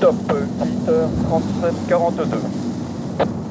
top 8h37-42.